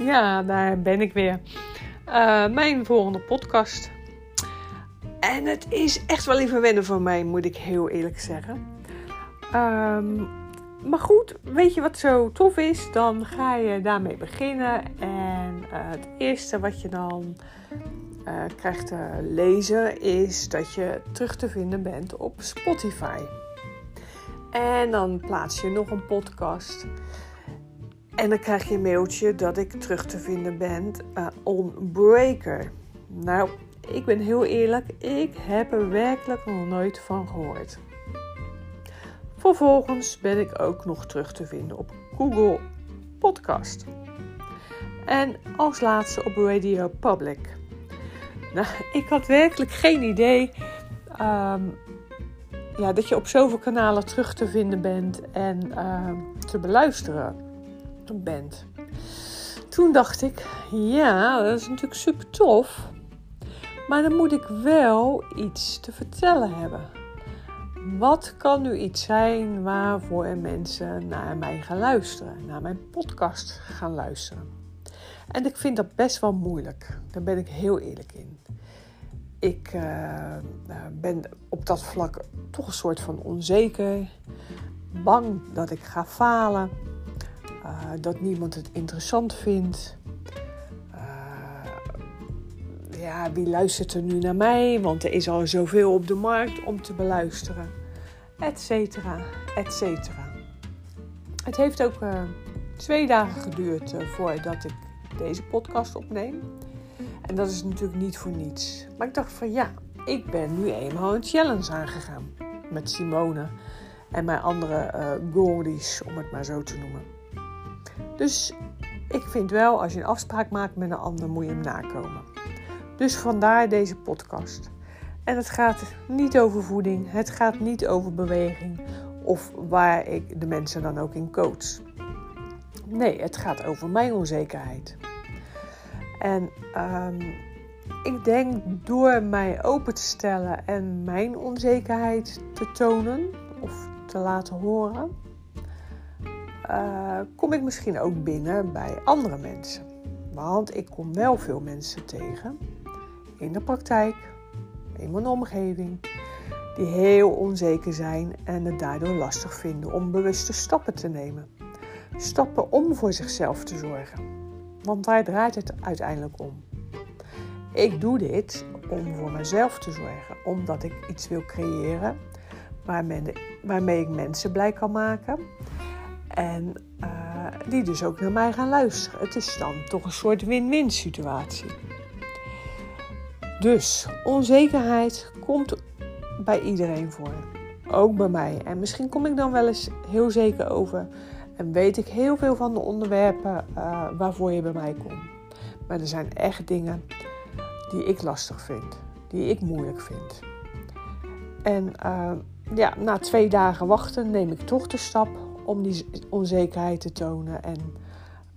Ja, daar ben ik weer. Uh, mijn volgende podcast. En het is echt wel even wennen voor mij, moet ik heel eerlijk zeggen. Um, maar goed, weet je wat zo tof is? Dan ga je daarmee beginnen. En uh, het eerste wat je dan uh, krijgt te lezen is dat je terug te vinden bent op Spotify. En dan plaats je nog een podcast. En dan krijg je een mailtje dat ik terug te vinden ben uh, on Breaker. Nou, ik ben heel eerlijk, ik heb er werkelijk nog nooit van gehoord. Vervolgens ben ik ook nog terug te vinden op Google Podcast. En als laatste op Radio Public. Nou, ik had werkelijk geen idee um, ja, dat je op zoveel kanalen terug te vinden bent en uh, te beluisteren bent. Toen dacht ik, ja, dat is natuurlijk super tof. Maar dan moet ik wel iets te vertellen hebben. Wat kan nu iets zijn waarvoor mensen naar mij gaan luisteren, naar mijn podcast gaan luisteren? En ik vind dat best wel moeilijk. Daar ben ik heel eerlijk in. Ik uh, ben op dat vlak toch een soort van onzeker, bang dat ik ga falen, uh, dat niemand het interessant vindt. ja, wie luistert er nu naar mij? Want er is al zoveel op de markt om te beluisteren. Etcetera, etcetera. Het heeft ook uh, twee dagen geduurd voordat ik deze podcast opneem. En dat is natuurlijk niet voor niets. Maar ik dacht van ja, ik ben nu eenmaal een challenge aangegaan. Met Simone en mijn andere uh, om het maar zo te noemen. Dus ik vind wel, als je een afspraak maakt met een ander, moet je hem nakomen. Dus vandaar deze podcast. En het gaat niet over voeding, het gaat niet over beweging of waar ik de mensen dan ook in coach. Nee, het gaat over mijn onzekerheid. En um, ik denk door mij open te stellen en mijn onzekerheid te tonen of te laten horen, uh, kom ik misschien ook binnen bij andere mensen. Want ik kom wel veel mensen tegen in de praktijk, in mijn omgeving, die heel onzeker zijn en het daardoor lastig vinden om bewuste stappen te nemen. Stappen om voor zichzelf te zorgen. Want daar draait het uiteindelijk om. Ik doe dit om voor mezelf te zorgen, omdat ik iets wil creëren waarmee ik mensen blij kan maken. En uh, die dus ook naar mij gaan luisteren. Het is dan toch een soort win-win situatie. Dus onzekerheid komt bij iedereen voor. Ook bij mij. En misschien kom ik dan wel eens heel zeker over. En weet ik heel veel van de onderwerpen uh, waarvoor je bij mij komt. Maar er zijn echt dingen die ik lastig vind. Die ik moeilijk vind. En uh, ja, na twee dagen wachten neem ik toch de stap om die onzekerheid te tonen. En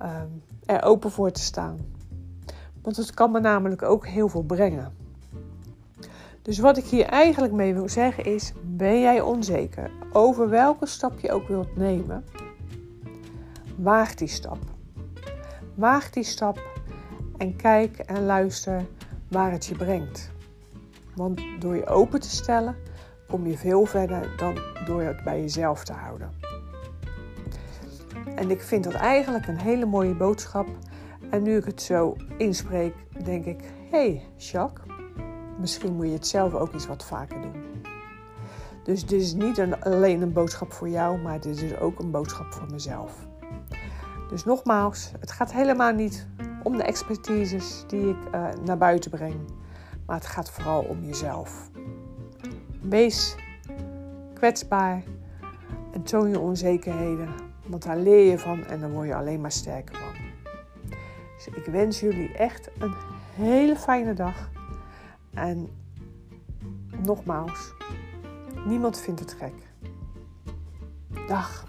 uh, er open voor te staan. Want het kan me namelijk ook heel veel brengen. Dus wat ik hier eigenlijk mee wil zeggen is: ben jij onzeker over welke stap je ook wilt nemen? Waag die stap. Waag die stap en kijk en luister waar het je brengt. Want door je open te stellen, kom je veel verder dan door het bij jezelf te houden. En ik vind dat eigenlijk een hele mooie boodschap. En nu ik het zo inspreek, denk ik: hé, hey, Jacques, misschien moet je het zelf ook eens wat vaker doen. Dus dit is niet een, alleen een boodschap voor jou, maar dit is ook een boodschap voor mezelf. Dus nogmaals, het gaat helemaal niet om de expertises die ik uh, naar buiten breng, maar het gaat vooral om jezelf. Wees kwetsbaar en toon je onzekerheden, want daar leer je van en daar word je alleen maar sterker van. Dus ik wens jullie echt een hele fijne dag. En nogmaals, niemand vindt het gek. Dag.